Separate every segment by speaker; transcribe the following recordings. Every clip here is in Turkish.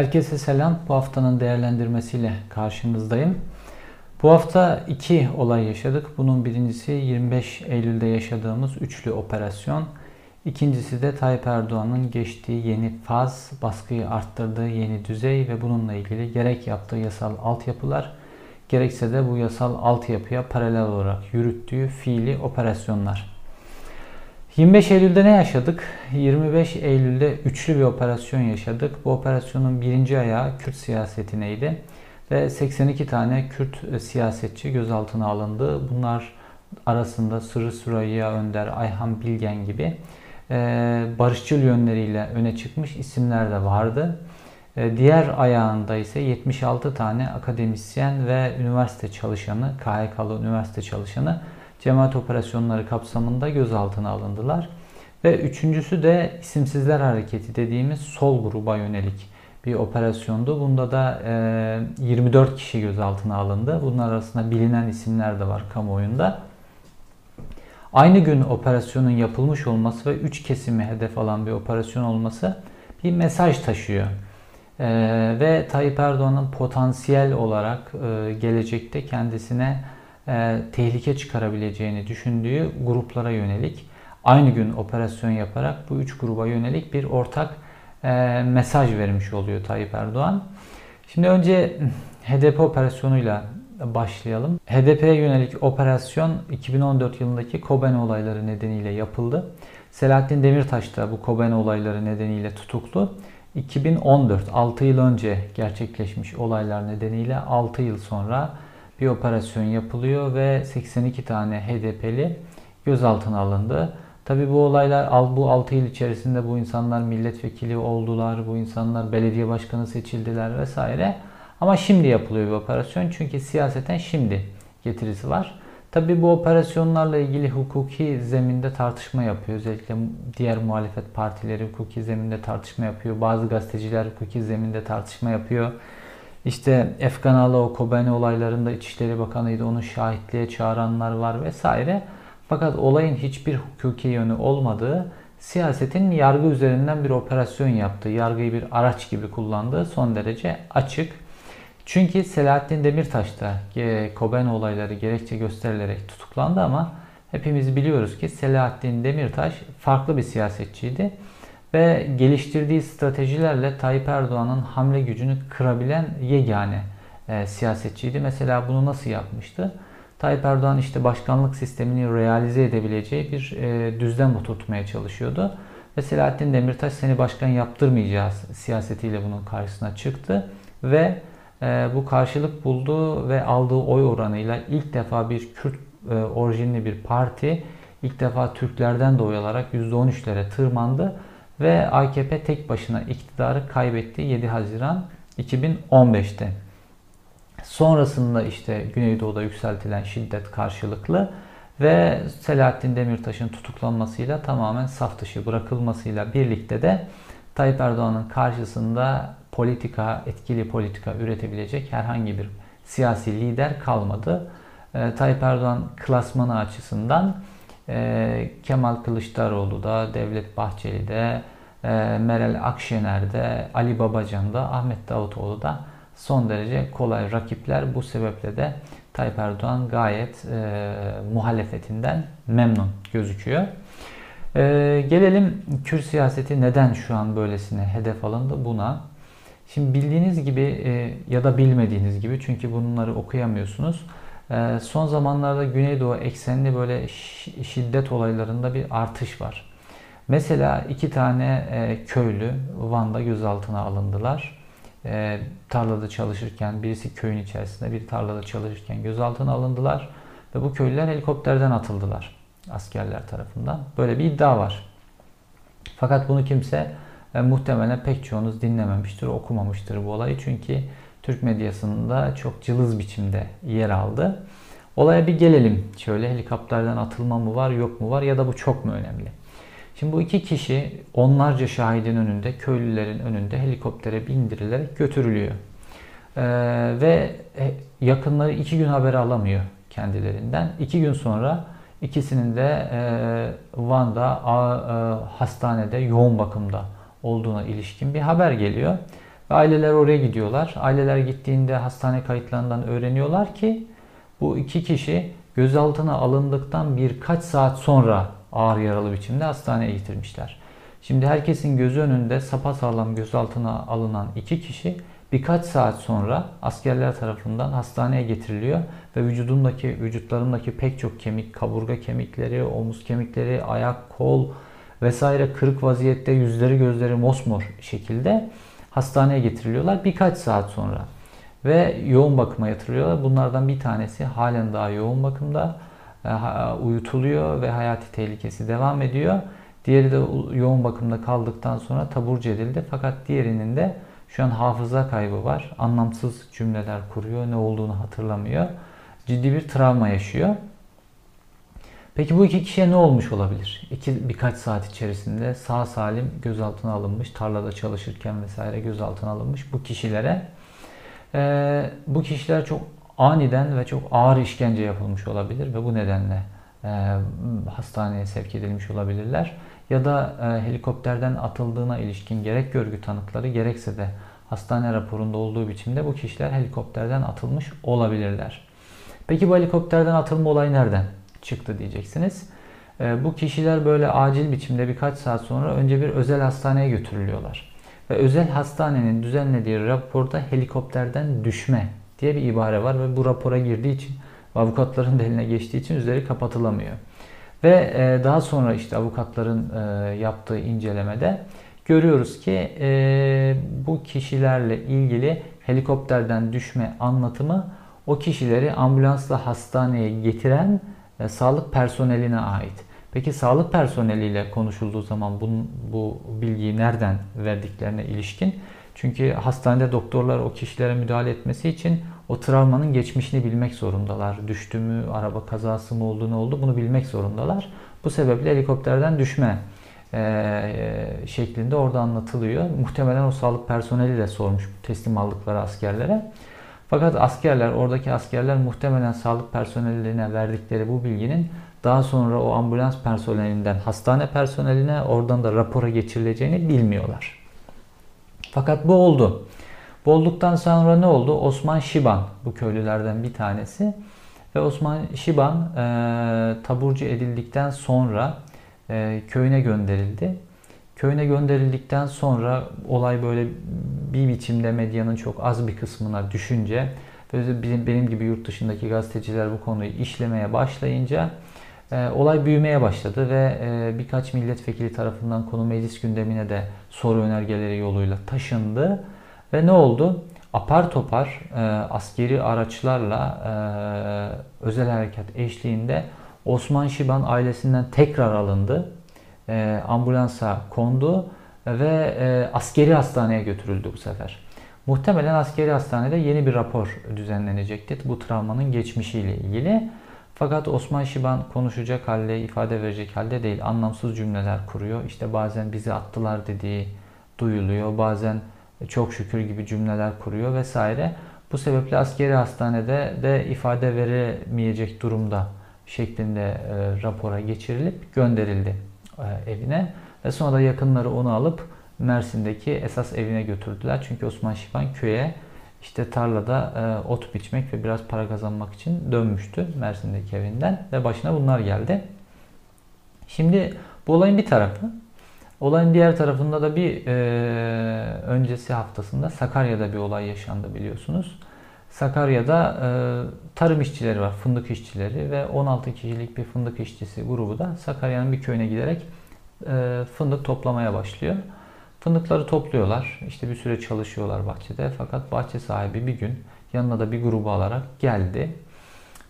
Speaker 1: Herkese selam. Bu haftanın değerlendirmesiyle karşınızdayım. Bu hafta iki olay yaşadık. Bunun birincisi 25 Eylül'de yaşadığımız üçlü operasyon. İkincisi de Tayyip Erdoğan'ın geçtiği yeni faz, baskıyı arttırdığı yeni düzey ve bununla ilgili gerek yaptığı yasal altyapılar, gerekse de bu yasal altyapıya paralel olarak yürüttüğü fiili operasyonlar. 25 Eylül'de ne yaşadık? 25 Eylül'de üçlü bir operasyon yaşadık. Bu operasyonun birinci ayağı Kürt siyaseti neydi? Ve 82 tane Kürt e, siyasetçi gözaltına alındı. Bunlar arasında Sırrı Süreyya Önder, Ayhan Bilgen gibi e, barışçıl yönleriyle öne çıkmış isimler de vardı. E, diğer ayağında ise 76 tane akademisyen ve üniversite çalışanı, KHK'lı üniversite çalışanı cemaat operasyonları kapsamında gözaltına alındılar. Ve üçüncüsü de isimsizler hareketi dediğimiz sol gruba yönelik bir operasyondu. Bunda da 24 kişi gözaltına alındı. Bunlar arasında bilinen isimler de var kamuoyunda. Aynı gün operasyonun yapılmış olması ve 3 kesimi hedef alan bir operasyon olması bir mesaj taşıyor. Ee, ve Tayyip Erdoğan'ın potansiyel olarak e, gelecekte kendisine e, tehlike çıkarabileceğini düşündüğü gruplara yönelik aynı gün operasyon yaparak bu üç gruba yönelik bir ortak e, mesaj vermiş oluyor Tayyip Erdoğan. Şimdi önce HDP operasyonuyla başlayalım. HDP'ye yönelik operasyon 2014 yılındaki Kobane olayları nedeniyle yapıldı. Selahattin Demirtaş da bu Kobane olayları nedeniyle tutuklu. 2014, 6 yıl önce gerçekleşmiş olaylar nedeniyle 6 yıl sonra bir operasyon yapılıyor ve 82 tane HDP'li gözaltına alındı. Tabi bu olaylar bu 6 yıl içerisinde bu insanlar milletvekili oldular, bu insanlar belediye başkanı seçildiler vesaire. Ama şimdi yapılıyor bir operasyon çünkü siyaseten şimdi getirisi var. Tabi bu operasyonlarla ilgili hukuki zeminde tartışma yapıyor. Özellikle diğer muhalefet partileri hukuki zeminde tartışma yapıyor. Bazı gazeteciler hukuki zeminde tartışma yapıyor. İşte Efkan o Kobani olaylarında İçişleri Bakanı'ydı. Onu şahitliğe çağıranlar var vesaire. Fakat olayın hiçbir hukuki yönü olmadığı, siyasetin yargı üzerinden bir operasyon yaptığı, yargıyı bir araç gibi kullandığı son derece açık. Çünkü Selahattin Demirtaş da e, Kobani olayları gerekçe gösterilerek tutuklandı ama hepimiz biliyoruz ki Selahattin Demirtaş farklı bir siyasetçiydi ve geliştirdiği stratejilerle Tayyip Erdoğan'ın hamle gücünü kırabilen yegane e, siyasetçiydi. Mesela bunu nasıl yapmıştı? Tayyip Erdoğan işte başkanlık sistemini realize edebileceği bir e, düzlem oturtmaya çalışıyordu. Ve Selahattin Demirtaş seni başkan yaptırmayacağız siyasetiyle bunun karşısına çıktı. Ve e, bu karşılık buldu ve aldığı oy oranıyla ilk defa bir Kürt e, orijinli bir parti ilk defa Türklerden de oy alarak %13'lere tırmandı ve AKP tek başına iktidarı kaybetti 7 Haziran 2015'te. Sonrasında işte Güneydoğu'da yükseltilen şiddet karşılıklı ve Selahattin Demirtaş'ın tutuklanmasıyla tamamen saf dışı bırakılmasıyla birlikte de Tayyip Erdoğan'ın karşısında politika, etkili politika üretebilecek herhangi bir siyasi lider kalmadı. E, Tayyip Erdoğan klasmanı açısından e, Kemal Kılıçdaroğlu da, Devlet Bahçeli de, e, Meral Akşener de, Ali Babacan da, Ahmet Davutoğlu da son derece kolay rakipler. Bu sebeple de Tayyip Erdoğan gayet e, muhalefetinden memnun gözüküyor. E, gelelim Kürt siyaseti neden şu an böylesine hedef alındı buna. Şimdi bildiğiniz gibi e, ya da bilmediğiniz gibi çünkü bunları okuyamıyorsunuz. E, son zamanlarda Güneydoğu eksenli böyle şiddet olaylarında bir artış var. Mesela iki tane e, köylü Van'da gözaltına alındılar. E, tarlada çalışırken birisi köyün içerisinde bir tarlada çalışırken gözaltına alındılar ve bu köylüler helikopterden atıldılar askerler tarafından. Böyle bir iddia var. Fakat bunu kimse e, muhtemelen pek çoğunuz dinlememiştir, okumamıştır bu olayı. Çünkü Türk medyasında çok cılız biçimde yer aldı. Olaya bir gelelim. Şöyle helikopterden atılma mı var yok mu var ya da bu çok mu önemli? Şimdi bu iki kişi onlarca şahidin önünde, köylülerin önünde helikoptere bindirilerek götürülüyor. Ee, ve e, yakınları iki gün haber alamıyor kendilerinden. İki gün sonra ikisinin de e, Van'da a, e, hastanede yoğun bakımda olduğuna ilişkin bir haber geliyor. Ve aileler oraya gidiyorlar. Aileler gittiğinde hastane kayıtlarından öğreniyorlar ki bu iki kişi gözaltına alındıktan birkaç saat sonra ağır yaralı biçimde hastaneye getirmişler. Şimdi herkesin gözü önünde sapasağlam gözaltına alınan iki kişi birkaç saat sonra askerler tarafından hastaneye getiriliyor ve vücudundaki vücutlarındaki pek çok kemik, kaburga kemikleri, omuz kemikleri, ayak, kol vesaire kırık vaziyette yüzleri gözleri mosmor şekilde hastaneye getiriliyorlar birkaç saat sonra ve yoğun bakıma yatırılıyorlar. Bunlardan bir tanesi halen daha yoğun bakımda e, uyutuluyor ve hayati tehlikesi devam ediyor. Diğeri de yoğun bakımda kaldıktan sonra taburcu edildi. Fakat diğerinin de şu an hafıza kaybı var. Anlamsız cümleler kuruyor. Ne olduğunu hatırlamıyor. Ciddi bir travma yaşıyor. Peki bu iki kişiye ne olmuş olabilir? İki, birkaç saat içerisinde sağ salim gözaltına alınmış, tarlada çalışırken vesaire gözaltına alınmış bu kişilere e, bu kişiler çok aniden ve çok ağır işkence yapılmış olabilir ve bu nedenle e, hastaneye sevk edilmiş olabilirler. Ya da e, helikopterden atıldığına ilişkin gerek görgü tanıkları gerekse de hastane raporunda olduğu biçimde bu kişiler helikopterden atılmış olabilirler. Peki bu helikopterden atılma olayı nereden çıktı diyeceksiniz. E, bu kişiler böyle acil biçimde birkaç saat sonra önce bir özel hastaneye götürülüyorlar. Ve özel hastanenin düzenlediği raporda helikopterden düşme diye bir ibare var ve bu rapora girdiği için avukatların da eline geçtiği için üzeri kapatılamıyor. Ve e, daha sonra işte avukatların e, yaptığı incelemede görüyoruz ki e, bu kişilerle ilgili helikopterden düşme anlatımı o kişileri ambulansla hastaneye getiren sağlık personeline ait. Peki sağlık personeliyle konuşulduğu zaman bu, bu bilgiyi nereden verdiklerine ilişkin? Çünkü hastanede doktorlar o kişilere müdahale etmesi için o travmanın geçmişini bilmek zorundalar. Düştü mü, araba kazası mı oldu, ne oldu bunu bilmek zorundalar. Bu sebeple helikopterden düşme e, şeklinde orada anlatılıyor. Muhtemelen o sağlık personeli de sormuş teslim aldıkları askerlere. Fakat askerler, oradaki askerler muhtemelen sağlık personellerine verdikleri bu bilginin daha sonra o ambulans personelinden hastane personeline oradan da rapora geçirileceğini bilmiyorlar. Fakat bu oldu. Bu olduktan sonra ne oldu? Osman Şiban bu köylülerden bir tanesi. Ve Osman Şiban e, taburcu edildikten sonra e, köyüne gönderildi. Köyüne gönderildikten sonra olay böyle bir biçimde medyanın çok az bir kısmına düşünce ve bizim, benim gibi yurt dışındaki gazeteciler bu konuyu işlemeye başlayınca e, olay büyümeye başladı ve e, birkaç milletvekili tarafından konu meclis gündemine de soru önergeleri yoluyla taşındı. Ve ne oldu? Apar topar e, askeri araçlarla e, özel harekat eşliğinde Osman Şiban ailesinden tekrar alındı. E, ambulansa kondu ve e, askeri hastaneye götürüldü bu sefer. Muhtemelen askeri hastanede yeni bir rapor düzenlenecekti bu travmanın geçmişiyle ilgili. Fakat Osman Şiban konuşacak halde, ifade verecek halde değil. Anlamsız cümleler kuruyor. İşte bazen bizi attılar dediği duyuluyor. Bazen çok şükür gibi cümleler kuruyor vesaire. Bu sebeple askeri hastanede de ifade veremeyecek durumda şeklinde e, rapora geçirilip gönderildi evine. Ve sonra yakınları onu alıp Mersin'deki esas evine götürdüler. Çünkü Osman Şiban köye işte tarlada e, ot biçmek ve biraz para kazanmak için dönmüştü Mersin'deki evinden ve başına bunlar geldi. Şimdi bu olayın bir tarafı. Olayın diğer tarafında da bir e, öncesi haftasında Sakarya'da bir olay yaşandı biliyorsunuz. Sakarya'da e, tarım işçileri var, fındık işçileri ve 16 kişilik bir fındık işçisi grubu da Sakarya'nın bir köyüne giderek e, fındık toplamaya başlıyor. Fındıkları topluyorlar. İşte bir süre çalışıyorlar bahçede. Fakat bahçe sahibi bir gün yanına da bir grubu alarak geldi.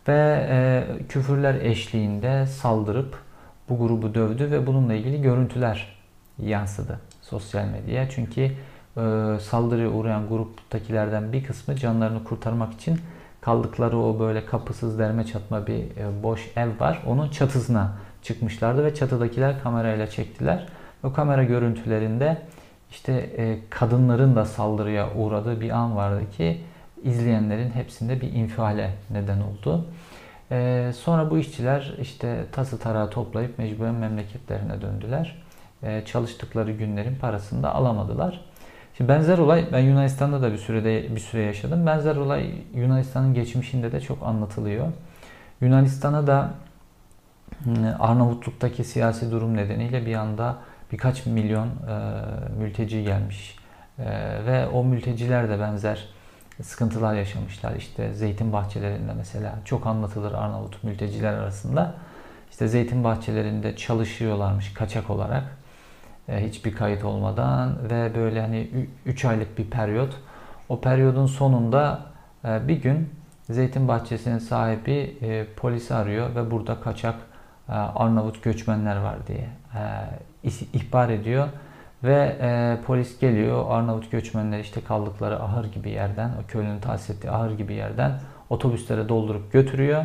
Speaker 1: Ve e, küfürler eşliğinde saldırıp bu grubu dövdü ve bununla ilgili görüntüler yansıdı sosyal medyaya. Çünkü saldırıya uğrayan gruptakilerden bir kısmı canlarını kurtarmak için kaldıkları o böyle kapısız derme çatma bir e, boş ev var. Onun çatısına çıkmışlardı ve çatıdakiler kamerayla çektiler. O kamera görüntülerinde işte e, kadınların da saldırıya uğradığı bir an vardı ki izleyenlerin hepsinde bir infiale neden oldu. E, sonra bu işçiler işte tası tarağı toplayıp mecburen memleketlerine döndüler. Çalıştıkları günlerin parasını da alamadılar. Benzer olay ben Yunanistan'da da bir sürede bir süre yaşadım. Benzer olay Yunanistan'ın geçmişinde de çok anlatılıyor. Yunanistan'a da Arnavutluk'taki siyasi durum nedeniyle bir anda birkaç milyon e, mülteci gelmiş. E, ve o mülteciler de benzer sıkıntılar yaşamışlar. İşte zeytin bahçelerinde mesela çok anlatılır Arnavut mülteciler arasında. İşte zeytin bahçelerinde çalışıyorlarmış kaçak olarak. E, hiçbir kayıt olmadan ve böyle hani 3 aylık bir periyot. O periyodun sonunda e, bir gün zeytin bahçesinin sahibi e, polisi arıyor ve burada kaçak Arnavut göçmenler var diye ihbar ediyor. Ve e, polis geliyor. Arnavut göçmenler işte kaldıkları ahır gibi yerden, o köylünün tahsis ettiği ahır gibi yerden otobüslere doldurup götürüyor.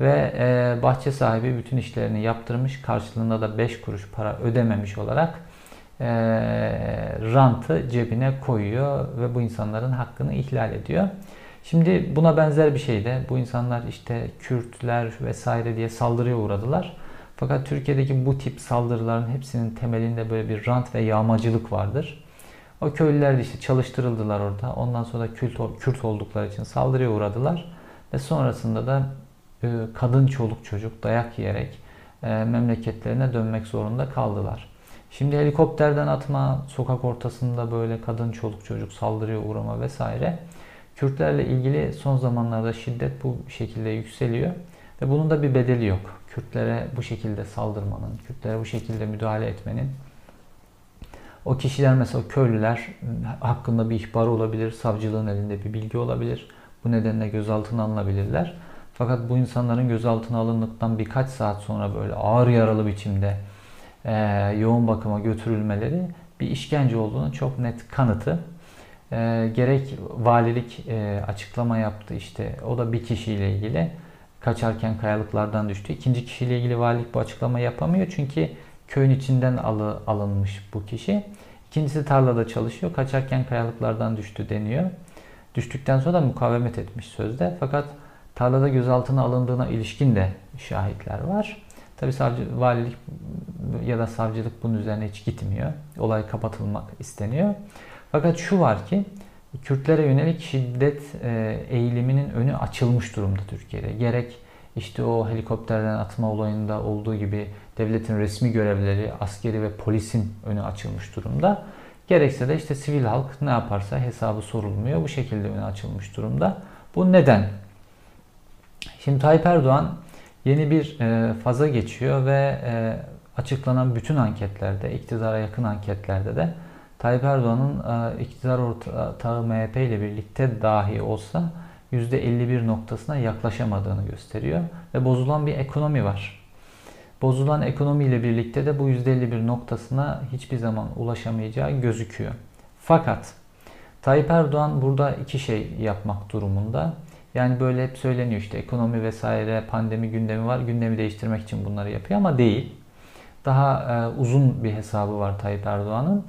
Speaker 1: Ve e, bahçe sahibi bütün işlerini yaptırmış. Karşılığında da 5 kuruş para ödememiş olarak e, rantı cebine koyuyor ve bu insanların hakkını ihlal ediyor. Şimdi buna benzer bir şey de bu insanlar işte Kürtler vesaire diye saldırıya uğradılar. Fakat Türkiye'deki bu tip saldırıların hepsinin temelinde böyle bir rant ve yağmacılık vardır. O köylüler de işte çalıştırıldılar orada. Ondan sonra Kürt, Kürt oldukları için saldırıya uğradılar. Ve sonrasında da e, kadın çoluk çocuk dayak yiyerek e, memleketlerine dönmek zorunda kaldılar. Şimdi helikopterden atma, sokak ortasında böyle kadın çoluk çocuk saldırıya uğrama vesaire. Kürtlerle ilgili son zamanlarda şiddet bu şekilde yükseliyor ve bunun da bir bedeli yok. Kürtlere bu şekilde saldırmanın, Kürtlere bu şekilde müdahale etmenin o kişiler mesela köylüler hakkında bir ihbar olabilir, savcılığın elinde bir bilgi olabilir. Bu nedenle gözaltına alınabilirler. Fakat bu insanların gözaltına alındıktan birkaç saat sonra böyle ağır yaralı biçimde e, yoğun bakıma götürülmeleri bir işkence olduğunu çok net kanıtı. E, gerek valilik e, açıklama yaptı işte o da bir kişiyle ilgili kaçarken kayalıklardan düştü. İkinci kişiyle ilgili valilik bu açıklama yapamıyor çünkü köyün içinden alı, alınmış bu kişi. İkincisi tarlada çalışıyor. Kaçarken kayalıklardan düştü deniyor. Düştükten sonra da mukavemet etmiş sözde. Fakat tarlada gözaltına alındığına ilişkin de şahitler var. Tabi savcı, valilik ya da savcılık bunun üzerine hiç gitmiyor. Olay kapatılmak isteniyor. Fakat şu var ki Kürtlere yönelik şiddet e, eğiliminin önü açılmış durumda Türkiye'de. Gerek işte o helikopterden atma olayında olduğu gibi devletin resmi görevleri, askeri ve polisin önü açılmış durumda. Gerekse de işte sivil halk ne yaparsa hesabı sorulmuyor. Bu şekilde önü açılmış durumda. Bu neden? Şimdi Tayyip Erdoğan yeni bir e, faza geçiyor ve e, açıklanan bütün anketlerde, iktidara yakın anketlerde de Tayyip Erdoğan'ın e, iktidar ortağı MHP ile birlikte dahi olsa %51 noktasına yaklaşamadığını gösteriyor. Ve bozulan bir ekonomi var. Bozulan ekonomi ile birlikte de bu %51 noktasına hiçbir zaman ulaşamayacağı gözüküyor. Fakat Tayyip Erdoğan burada iki şey yapmak durumunda. Yani böyle hep söyleniyor işte ekonomi vesaire pandemi gündemi var. Gündemi değiştirmek için bunları yapıyor ama değil. Daha e, uzun bir hesabı var Tayyip Erdoğan'ın.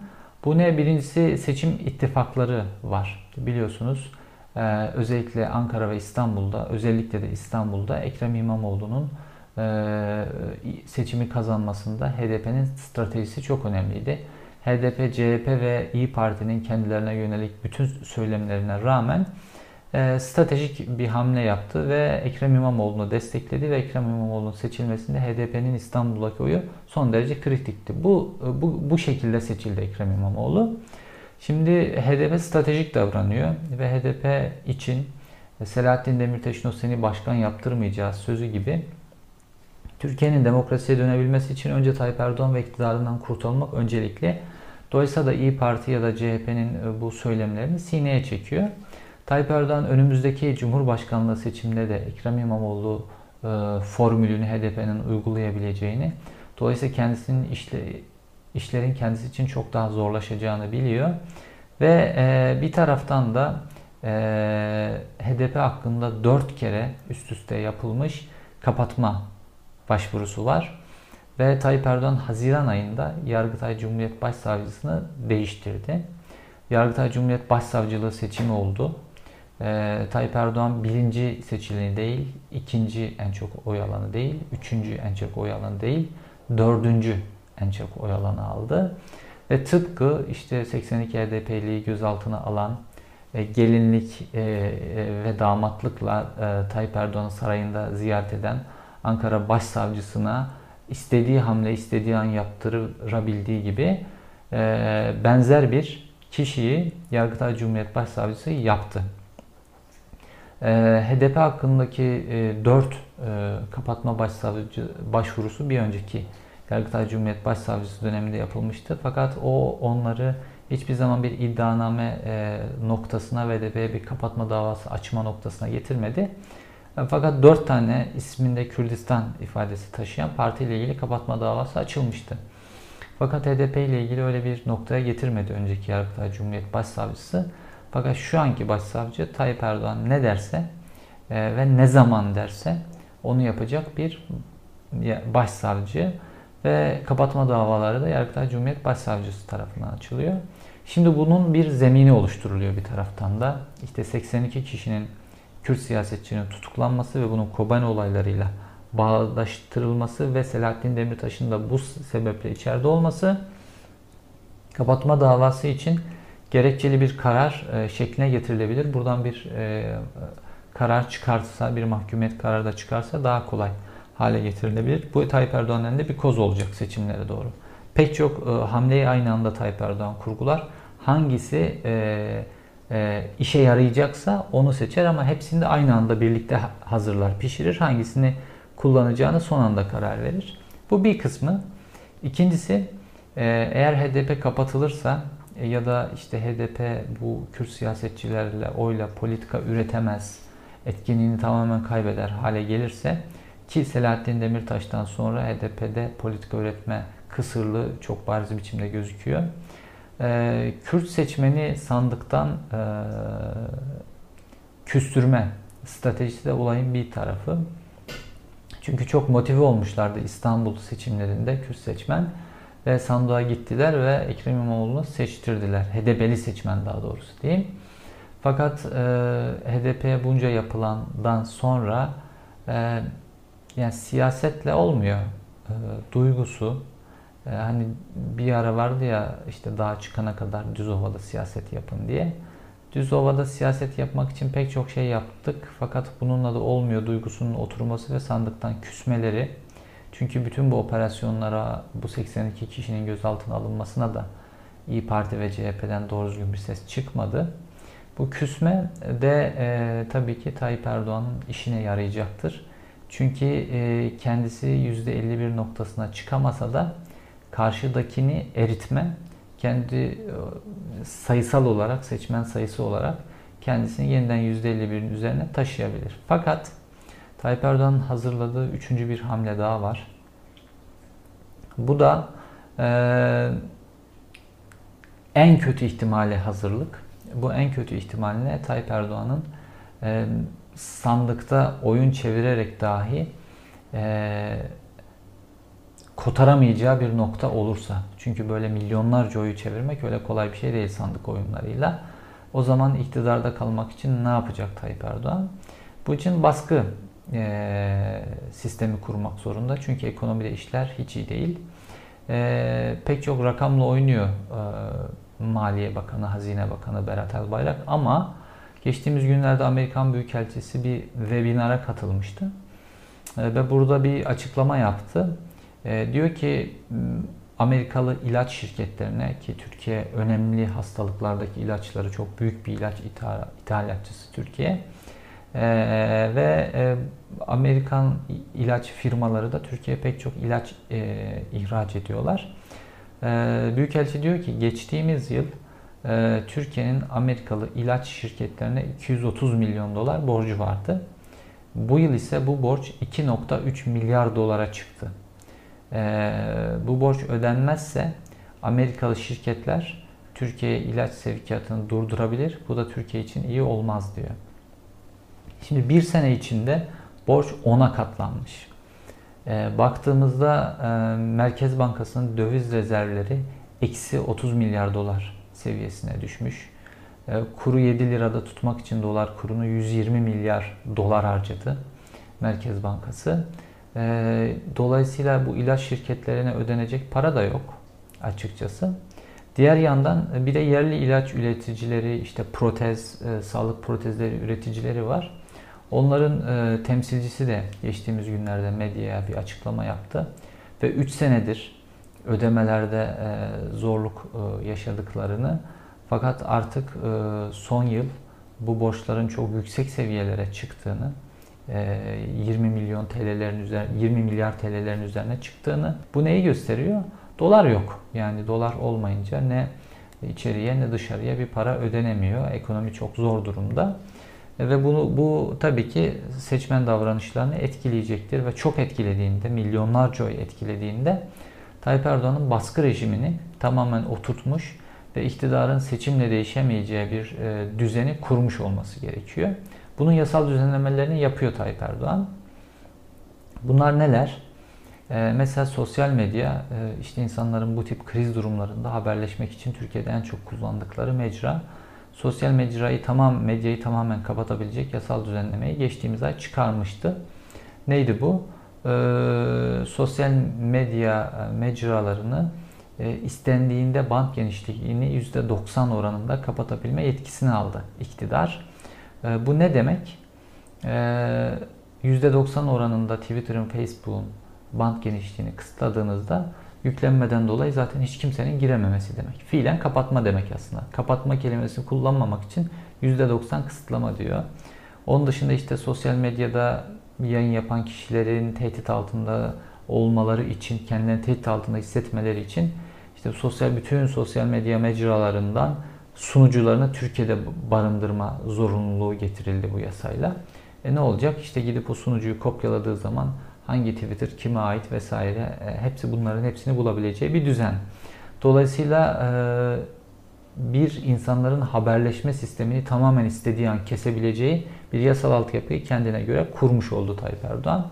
Speaker 1: Bu ne? Birincisi seçim ittifakları var. Biliyorsunuz e, özellikle Ankara ve İstanbul'da, özellikle de İstanbul'da Ekrem İmamoğlu'nun e, seçimi kazanmasında HDP'nin stratejisi çok önemliydi. HDP, CHP ve İyi Parti'nin kendilerine yönelik bütün söylemlerine rağmen e, stratejik bir hamle yaptı ve Ekrem İmamoğlu'nu destekledi ve Ekrem İmamoğlu'nun seçilmesinde HDP'nin İstanbul'daki oyu son derece kritikti. Bu, bu, bu şekilde seçildi Ekrem İmamoğlu. Şimdi HDP stratejik davranıyor ve HDP için Selahattin Demirtaş'ın o seni başkan yaptırmayacağız sözü gibi Türkiye'nin demokrasiye dönebilmesi için önce Tayyip Erdoğan ve iktidarından kurtulmak öncelikli. Dolayısıyla da İyi Parti ya da CHP'nin bu söylemlerini sineye çekiyor. Tayyip Erdoğan önümüzdeki Cumhurbaşkanlığı seçiminde de Ekrem İmamoğlu e, formülünü HDP'nin uygulayabileceğini, dolayısıyla kendisinin işle, işlerin kendisi için çok daha zorlaşacağını biliyor. Ve e, bir taraftan da e, HDP hakkında dört kere üst üste yapılmış kapatma başvurusu var. Ve Tayyip Erdoğan Haziran ayında Yargıtay Cumhuriyet Başsavcısını değiştirdi. Yargıtay Cumhuriyet Başsavcılığı seçimi oldu. Ee, Tayyip Erdoğan birinci seçileni değil, ikinci en çok oy alanı değil, üçüncü en çok oy alanı değil, dördüncü en çok oy alanı aldı. Ve tıpkı işte 82 HDP'liyi gözaltına alan e, gelinlik e, e, ve damatlıkla Tayyip Erdoğan'ın sarayında ziyaret eden Ankara Başsavcısına istediği hamle istediği an yaptırabildiği gibi benzer bir kişiyi Yargıtay Cumhuriyet Başsavcısı yaptı. HDP hakkındaki 4 kapatma başsavcı başvurusu bir önceki Yargıtay Cumhuriyet Başsavcısı döneminde yapılmıştı. Fakat o onları hiçbir zaman bir iddianame e, noktasına ve de bir kapatma davası açma noktasına getirmedi. E, fakat dört tane isminde Kürdistan ifadesi taşıyan partiyle ilgili kapatma davası açılmıştı. Fakat HDP ile ilgili öyle bir noktaya getirmedi önceki Yargıtay Cumhuriyet Başsavcısı. Fakat şu anki başsavcı Tayyip Erdoğan ne derse e, ve ne zaman derse onu yapacak bir başsavcı ve kapatma davaları da Yargıtay Cumhuriyet Başsavcısı tarafından açılıyor. Şimdi bunun bir zemini oluşturuluyor bir taraftan da. İşte 82 kişinin Kürt siyasetçinin tutuklanması ve bunun Kobani olaylarıyla bağdaştırılması ve Selahattin Demirtaş'ın da bu sebeple içeride olması kapatma davası için gerekçeli bir karar e, şekline getirilebilir. Buradan bir e, karar çıkarsa, bir mahkumiyet kararı da çıkarsa daha kolay hale getirilebilir. Bu Tayyip Erdoğan'ın da bir koz olacak seçimlere doğru. Pek çok e, hamleyi aynı anda Tayyip Erdoğan kurgular. Hangisi e, e, işe yarayacaksa onu seçer ama hepsini de aynı anda birlikte hazırlar, pişirir. Hangisini kullanacağını son anda karar verir. Bu bir kısmı. İkincisi e, eğer HDP kapatılırsa e, ya da işte HDP bu Kürt siyasetçilerle oyla politika üretemez, etkinliğini tamamen kaybeder hale gelirse ki Selahattin Demirtaş'tan sonra HDP'de politika üretme kısırlığı çok bariz biçimde gözüküyor. Ee, Kürt seçmeni sandıktan e, küstürme stratejisi de olayın bir tarafı. Çünkü çok motive olmuşlardı İstanbul seçimlerinde Kürt seçmen ve sandığa gittiler ve Ekrem İmamoğlu'nu seçtirdiler. HDP'li seçmen daha doğrusu diyeyim. Fakat e, HDP'ye bunca yapılandan sonra e, yani siyasetle olmuyor. E, duygusu, e, hani bir ara vardı ya işte daha çıkana kadar düz ovada siyaset yapın diye. Düz ovada siyaset yapmak için pek çok şey yaptık. Fakat bununla da olmuyor duygusunun oturması ve sandıktan küsmeleri. Çünkü bütün bu operasyonlara, bu 82 kişinin gözaltına alınmasına da İyi Parti ve CHP'den doğru düzgün bir ses çıkmadı. Bu küsme de e, tabii ki Tayyip Erdoğan'ın işine yarayacaktır. Çünkü e, kendisi %51 noktasına çıkamasa da karşıdakini eritme, kendi e, sayısal olarak, seçmen sayısı olarak kendisini yeniden %51'in üzerine taşıyabilir. Fakat Tayyip Erdoğan'ın hazırladığı üçüncü bir hamle daha var. Bu da e, en kötü ihtimale hazırlık. Bu en kötü ihtimaline Tayyip Erdoğan'ın e, sandıkta oyun çevirerek dahi e, kotaramayacağı bir nokta olursa. Çünkü böyle milyonlarca oyu çevirmek öyle kolay bir şey değil sandık oyunlarıyla. O zaman iktidarda kalmak için ne yapacak Tayyip Erdoğan? Bu için baskı e, sistemi kurmak zorunda. Çünkü ekonomide işler hiç iyi değil. E, pek çok rakamla oynuyor e, Maliye Bakanı, Hazine Bakanı Berat Albayrak ama Geçtiğimiz günlerde Amerikan Büyükelçisi bir webinara katılmıştı. Ee, ve burada bir açıklama yaptı. Ee, diyor ki Amerikalı ilaç şirketlerine ki Türkiye önemli hastalıklardaki ilaçları çok büyük bir ilaç ithalatçısı Türkiye. Ee, ve e, Amerikan ilaç firmaları da Türkiye'ye pek çok ilaç e, ihraç ediyorlar. Büyükelçi diyor ki geçtiğimiz yıl e, Türkiye'nin Amerikalı ilaç şirketlerine 230 milyon dolar borcu vardı. Bu yıl ise bu borç 2.3 milyar dolara çıktı. E, bu borç ödenmezse Amerikalı şirketler Türkiye'ye ilaç sevkiyatını durdurabilir. Bu da Türkiye için iyi olmaz diyor. Şimdi bir sene içinde borç 10'a katlanmış. E, baktığımızda e, Merkez Bankası'nın döviz rezervleri eksi 30 milyar dolar seviyesine düşmüş. E, kuru 7 lirada tutmak için dolar kurunu 120 milyar dolar harcadı Merkez Bankası. E, dolayısıyla bu ilaç şirketlerine ödenecek para da yok açıkçası. Diğer yandan bir de yerli ilaç üreticileri, işte protez, e, sağlık protezleri üreticileri var. Onların e, temsilcisi de geçtiğimiz günlerde medyaya bir açıklama yaptı. Ve 3 senedir ödemelerde e, zorluk e, yaşadıklarını fakat artık e, son yıl bu borçların çok yüksek seviyelere çıktığını, 20 e, milyon TL'lerin üzerine 20 milyar TL'lerin üzerine çıktığını bu neyi gösteriyor? Dolar yok. Yani dolar olmayınca ne içeriye ne dışarıya bir para ödenemiyor. Ekonomi çok zor durumda. Ve bunu bu tabii ki seçmen davranışlarını etkileyecektir ve çok etkilediğinde, milyonlarca oy etkilediğinde Tayyip Erdoğan'ın baskı rejimini tamamen oturtmuş ve iktidarın seçimle değişemeyeceği bir e, düzeni kurmuş olması gerekiyor. Bunun yasal düzenlemelerini yapıyor Tayyip Erdoğan. Bunlar neler? E, mesela sosyal medya e, işte insanların bu tip kriz durumlarında haberleşmek için Türkiye'de en çok kullandıkları mecra. Sosyal mecrayı tamam medyayı tamamen kapatabilecek yasal düzenlemeyi geçtiğimiz ay çıkarmıştı. Neydi bu? Ee, sosyal medya mecralarını e, istendiğinde band genişliğini %90 oranında kapatabilme yetkisini aldı iktidar. E, bu ne demek? E, %90 oranında Twitter'ın, Facebook'un band genişliğini kısıtladığınızda yüklenmeden dolayı zaten hiç kimsenin girememesi demek. Fiilen kapatma demek aslında. Kapatma kelimesini kullanmamak için %90 kısıtlama diyor. Onun dışında işte sosyal medyada yayın yapan kişilerin tehdit altında olmaları için, kendilerini tehdit altında hissetmeleri için işte sosyal bütün sosyal medya mecralarından sunucularını Türkiye'de barındırma zorunluluğu getirildi bu yasayla. E ne olacak? İşte gidip o sunucuyu kopyaladığı zaman hangi Twitter kime ait vesaire e, hepsi bunların hepsini bulabileceği bir düzen. Dolayısıyla e, bir insanların haberleşme sistemini tamamen istediği an kesebileceği bir yasal altyapıyı kendine göre kurmuş oldu Tayyip Erdoğan.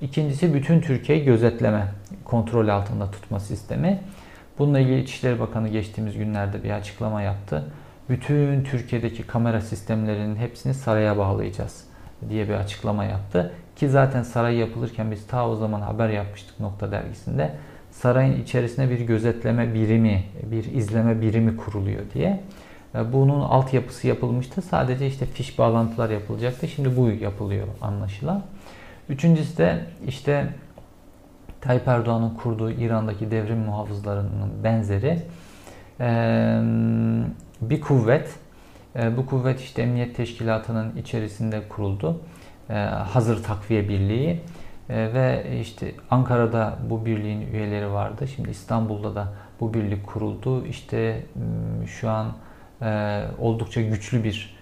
Speaker 1: İkincisi bütün Türkiye'yi gözetleme, kontrol altında tutma sistemi. Bununla ilgili İçişleri Bakanı geçtiğimiz günlerde bir açıklama yaptı. Bütün Türkiye'deki kamera sistemlerinin hepsini saraya bağlayacağız diye bir açıklama yaptı. Ki zaten saray yapılırken biz ta o zaman haber yapmıştık Nokta Dergisi'nde. Sarayın içerisine bir gözetleme birimi, bir izleme birimi kuruluyor diye. Bunun altyapısı yapılmıştı. Sadece işte fiş bağlantılar yapılacaktı. Şimdi bu yapılıyor anlaşılan. Üçüncüsü de işte Tayyip Erdoğan'ın kurduğu İran'daki devrim muhafızlarının benzeri bir kuvvet. Bu kuvvet işte Emniyet Teşkilatı'nın içerisinde kuruldu. Hazır Takviye Birliği ve işte Ankara'da bu birliğin üyeleri vardı. Şimdi İstanbul'da da bu birlik kuruldu. İşte şu an oldukça güçlü bir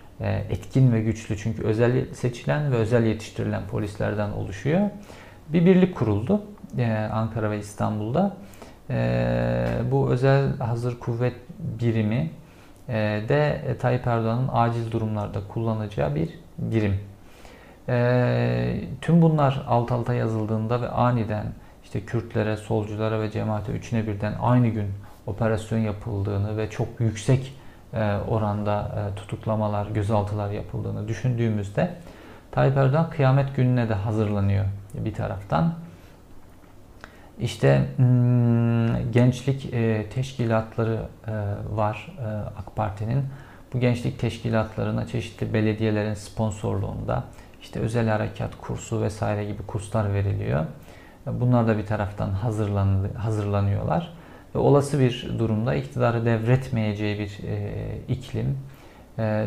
Speaker 1: etkin ve güçlü çünkü özel seçilen ve özel yetiştirilen polislerden oluşuyor. Bir birlik kuruldu. E, Ankara ve İstanbul'da. E, bu özel hazır kuvvet birimi e, de Tayyip Erdoğan'ın acil durumlarda kullanacağı bir birim. Tüm bunlar alt alta yazıldığında ve aniden işte Kürtlere, solculara ve cemaate üçüne birden aynı gün operasyon yapıldığını ve çok yüksek oranda tutuklamalar, gözaltılar yapıldığını düşündüğümüzde Tayyip Erdoğan kıyamet gününe de hazırlanıyor bir taraftan. İşte hmm, gençlik e, teşkilatları e, var e, AK Parti'nin. Bu gençlik teşkilatlarına çeşitli belediyelerin sponsorluğunda işte özel harekat kursu vesaire gibi kurslar veriliyor. Bunlar da bir taraftan hazırlanıyorlar. Ve olası bir durumda iktidarı devretmeyeceği bir iklim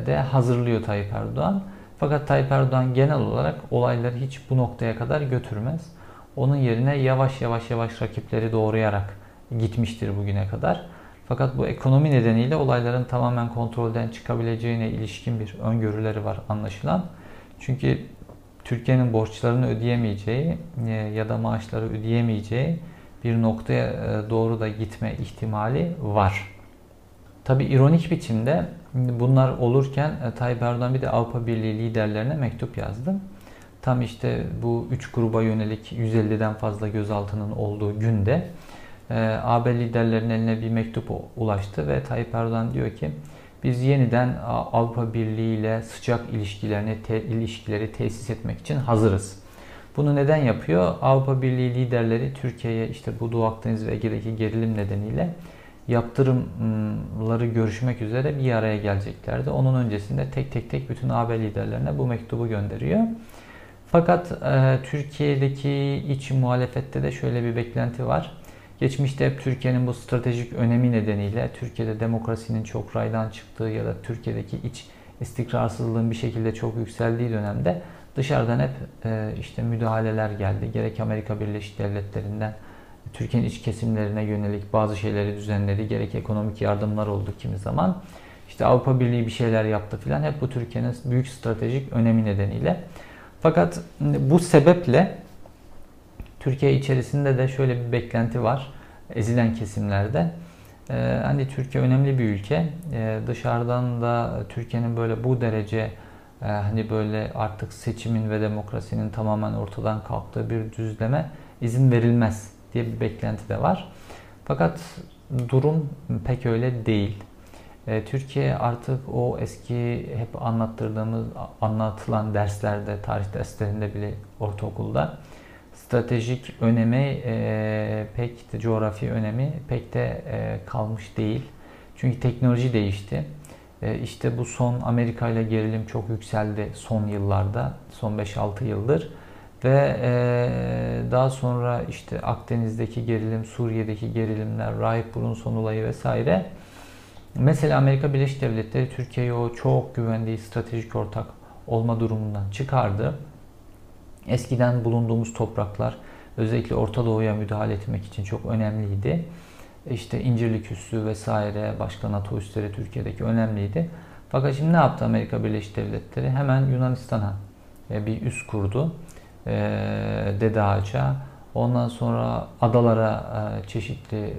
Speaker 1: de hazırlıyor Tayyip Erdoğan. Fakat Tayyip Erdoğan genel olarak olayları hiç bu noktaya kadar götürmez. Onun yerine yavaş yavaş yavaş rakipleri doğrayarak gitmiştir bugüne kadar. Fakat bu ekonomi nedeniyle olayların tamamen kontrolden çıkabileceğine ilişkin bir öngörüleri var anlaşılan. Çünkü Türkiye'nin borçlarını ödeyemeyeceği e, ya da maaşları ödeyemeyeceği bir noktaya e, doğru da gitme ihtimali var. Tabi ironik biçimde bunlar olurken e, Tayyip Erdoğan bir de Avrupa Birliği liderlerine mektup yazdı. Tam işte bu üç gruba yönelik 150'den fazla gözaltının olduğu günde AB liderlerinin eline bir mektup ulaştı ve Tayyip Erdoğan diyor ki biz yeniden Avrupa Birliği ile sıcak ilişkilerini te, ilişkileri tesis etmek için hazırız. Bunu neden yapıyor? Avrupa Birliği liderleri Türkiye'ye işte bu Doğu Akdeniz ve Ege'deki gerilim nedeniyle yaptırımları görüşmek üzere bir araya geleceklerdi. Onun öncesinde tek tek tek bütün AB liderlerine bu mektubu gönderiyor. Fakat e, Türkiye'deki iç muhalefette de şöyle bir beklenti var. Geçmişte hep Türkiye'nin bu stratejik önemi nedeniyle Türkiye'de demokrasinin çok raydan çıktığı ya da Türkiye'deki iç istikrarsızlığın bir şekilde çok yükseldiği dönemde dışarıdan hep e, işte müdahaleler geldi. Gerek Amerika Birleşik Devletleri'nden Türkiye'nin iç kesimlerine yönelik bazı şeyleri düzenledi. Gerek ekonomik yardımlar oldu kimi zaman. İşte Avrupa Birliği bir şeyler yaptı filan. Hep bu Türkiye'nin büyük stratejik önemi nedeniyle. Fakat bu sebeple Türkiye içerisinde de şöyle bir beklenti var ezilen kesimlerde. Ee, hani Türkiye önemli bir ülke. Ee, dışarıdan da Türkiye'nin böyle bu derece e, hani böyle artık seçimin ve demokrasinin tamamen ortadan kalktığı bir düzleme izin verilmez diye bir beklenti de var. Fakat durum pek öyle değil. Ee, Türkiye artık o eski hep anlattırdığımız, anlatılan derslerde, tarih derslerinde bile ortaokulda stratejik önemi e, pek de coğrafi önemi pek de e, kalmış değil. Çünkü teknoloji değişti. E, işte bu son Amerika ile gerilim çok yükseldi son yıllarda, son 5-6 yıldır. Ve e, daha sonra işte Akdeniz'deki gerilim, Suriye'deki gerilimler, Rahip Brunson olayı vesaire. Mesela Amerika Birleşik Devletleri Türkiye'yi o çok güvendiği stratejik ortak olma durumundan çıkardı. Eskiden bulunduğumuz topraklar özellikle Orta Doğu'ya müdahale etmek için çok önemliydi. İşte İncirlik Üssü vesaire başka NATO üsleri Türkiye'deki önemliydi. Fakat şimdi ne yaptı Amerika Birleşik Devletleri? Hemen Yunanistan'a e, bir üs kurdu. E, Dede Ağaç'a. Ondan sonra adalara e, çeşitli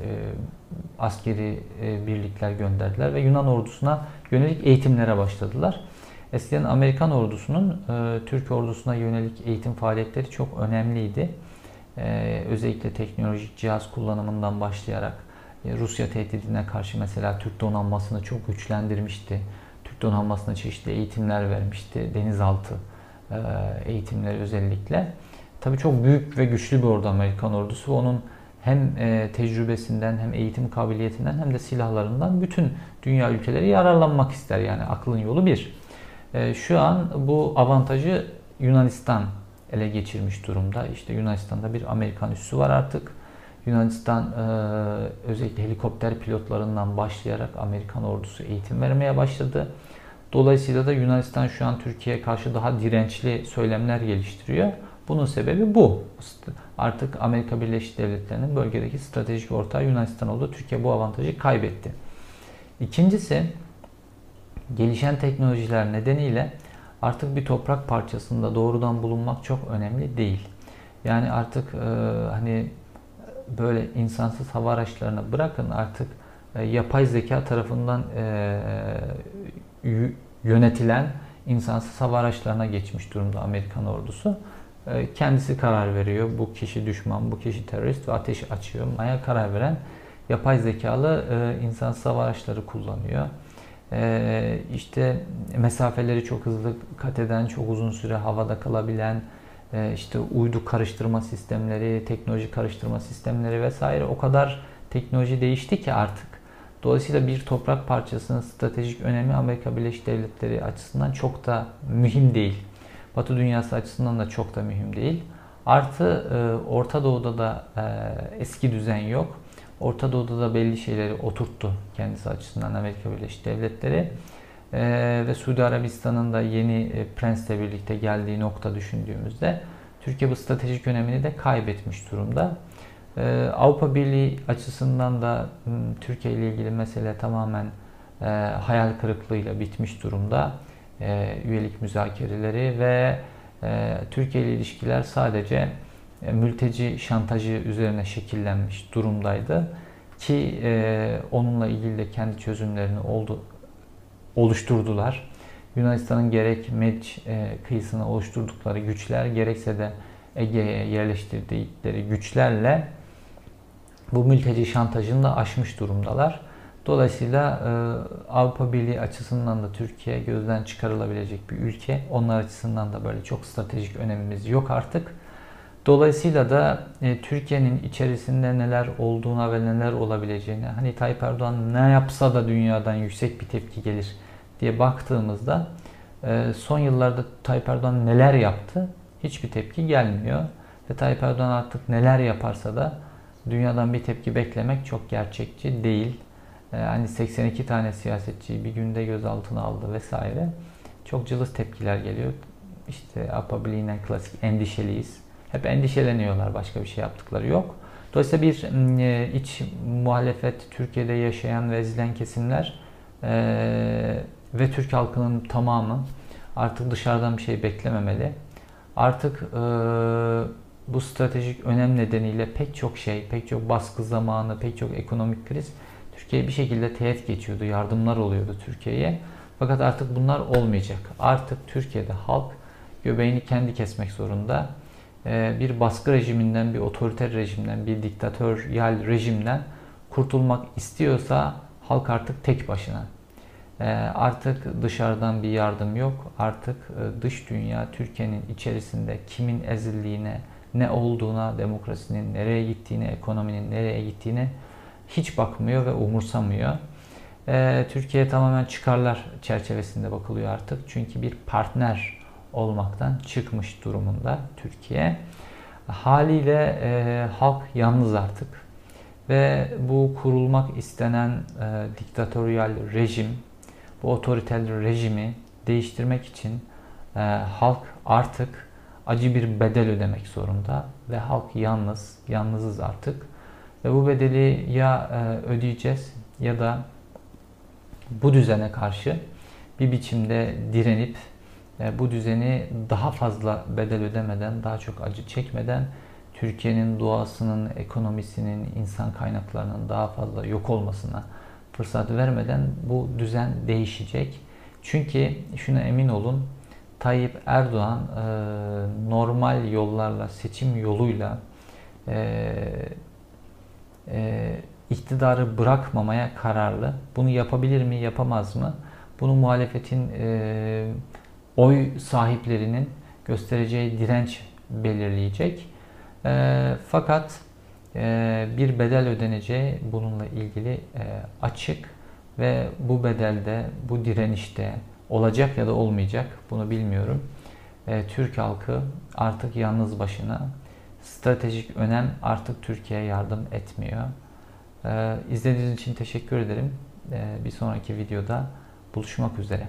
Speaker 1: askeri birlikler gönderdiler ve Yunan ordusuna yönelik eğitimlere başladılar. Eskiden Amerikan ordusunun e, Türk ordusuna yönelik eğitim faaliyetleri çok önemliydi. E, özellikle teknolojik cihaz kullanımından başlayarak e, Rusya tehdidine karşı mesela Türk donanmasını çok güçlendirmişti. Türk donanmasına çeşitli eğitimler vermişti. Denizaltı e, eğitimleri özellikle. Tabii çok büyük ve güçlü bir ordu Amerikan ordusu. Onun hem e, tecrübesinden hem eğitim kabiliyetinden hem de silahlarından bütün dünya ülkeleri yararlanmak ister. Yani aklın yolu bir. E, şu an bu avantajı Yunanistan ele geçirmiş durumda. İşte Yunanistan'da bir Amerikan üssü var artık. Yunanistan e, özellikle helikopter pilotlarından başlayarak Amerikan ordusu eğitim vermeye başladı. Dolayısıyla da Yunanistan şu an Türkiye'ye karşı daha dirençli söylemler geliştiriyor. Bunun sebebi bu. Artık Amerika Birleşik Devletleri'nin bölgedeki stratejik ortağı Yunanistan oldu. Türkiye bu avantajı kaybetti. İkincisi gelişen teknolojiler nedeniyle artık bir toprak parçasında doğrudan bulunmak çok önemli değil. Yani artık e, hani böyle insansız hava araçlarını bırakın artık e, yapay zeka tarafından e, yönetilen insansız hava araçlarına geçmiş durumda Amerikan ordusu. E, kendisi karar veriyor. Bu kişi düşman, bu kişi terörist ve ateş açıyor. Maya karar veren yapay zekalı e, insansız hava araçları kullanıyor. Ee, işte mesafeleri çok hızlı kat eden, çok uzun süre havada kalabilen, e, işte uydu karıştırma sistemleri, teknoloji karıştırma sistemleri vesaire o kadar teknoloji değişti ki artık. Dolayısıyla bir toprak parçasının stratejik önemi Amerika Birleşik Devletleri açısından çok da mühim değil. Batı dünyası açısından da çok da mühim değil. Artı e, Orta Doğu'da da e, eski düzen yok. Orta Doğu'da da belli şeyleri oturttu kendisi açısından Amerika Birleşik Devletleri. Ee, ve Suudi Arabistan'ın da yeni e, prensle birlikte geldiği nokta düşündüğümüzde Türkiye bu stratejik önemini de kaybetmiş durumda. Ee, Avrupa Birliği açısından da Türkiye ile ilgili mesele tamamen e, hayal kırıklığıyla bitmiş durumda. E, üyelik müzakereleri ve e, Türkiye ile ilişkiler sadece mülteci şantajı üzerine şekillenmiş durumdaydı. Ki e, onunla ilgili de kendi çözümlerini oldu, oluşturdular. Yunanistan'ın gerek Mediç e, kıyısına oluşturdukları güçler gerekse de Ege'ye yerleştirdikleri güçlerle bu mülteci şantajını da aşmış durumdalar. Dolayısıyla e, Avrupa Birliği açısından da Türkiye gözden çıkarılabilecek bir ülke. Onlar açısından da böyle çok stratejik önemimiz yok artık. Dolayısıyla da e, Türkiye'nin içerisinde neler olduğuna ve neler olabileceğine, hani Tayyip Erdoğan ne yapsa da dünyadan yüksek bir tepki gelir diye baktığımızda e, son yıllarda Tayyip Erdoğan neler yaptı hiçbir tepki gelmiyor. Ve Tayyip Erdoğan artık neler yaparsa da dünyadan bir tepki beklemek çok gerçekçi değil. E, hani 82 tane siyasetçiyi bir günde gözaltına aldı vesaire. Çok cılız tepkiler geliyor. İşte APA klasik endişeliyiz hep endişeleniyorlar. Başka bir şey yaptıkları yok. Dolayısıyla bir e, iç muhalefet Türkiye'de yaşayan ve ezilen kesimler e, ve Türk halkının tamamı artık dışarıdan bir şey beklememeli. Artık e, bu stratejik önem nedeniyle pek çok şey, pek çok baskı zamanı, pek çok ekonomik kriz Türkiye bir şekilde teğet geçiyordu, yardımlar oluyordu Türkiye'ye. Fakat artık bunlar olmayacak. Artık Türkiye'de halk göbeğini kendi kesmek zorunda. Ee, bir baskı rejiminden, bir otoriter rejimden, bir diktatöryal rejimden kurtulmak istiyorsa halk artık tek başına. Ee, artık dışarıdan bir yardım yok. Artık e, dış dünya Türkiye'nin içerisinde kimin ezildiğine, ne olduğuna, demokrasinin nereye gittiğine, ekonominin nereye gittiğine hiç bakmıyor ve umursamıyor. Ee, Türkiye tamamen çıkarlar çerçevesinde bakılıyor artık. Çünkü bir partner olmaktan çıkmış durumunda Türkiye. Haliyle e, halk yalnız artık ve bu kurulmak istenen e, diktatöryal rejim, bu otoriter rejimi değiştirmek için e, halk artık acı bir bedel ödemek zorunda ve halk yalnız, yalnızız artık ve bu bedeli ya e, ödeyeceğiz ya da bu düzene karşı bir biçimde direnip bu düzeni daha fazla bedel ödemeden, daha çok acı çekmeden Türkiye'nin doğasının, ekonomisinin, insan kaynaklarının daha fazla yok olmasına fırsat vermeden bu düzen değişecek. Çünkü şuna emin olun Tayyip Erdoğan e, normal yollarla, seçim yoluyla e, iktidarı bırakmamaya kararlı. Bunu yapabilir mi, yapamaz mı? Bunu muhalefetin oy sahiplerinin göstereceği direnç belirleyecek. E, fakat e, bir bedel ödeneceği bununla ilgili e, açık ve bu bedelde, bu direnişte olacak ya da olmayacak bunu bilmiyorum. E, Türk halkı artık yalnız başına stratejik önem artık Türkiye'ye yardım etmiyor. E, izlediğiniz için teşekkür ederim. E, bir sonraki videoda buluşmak üzere.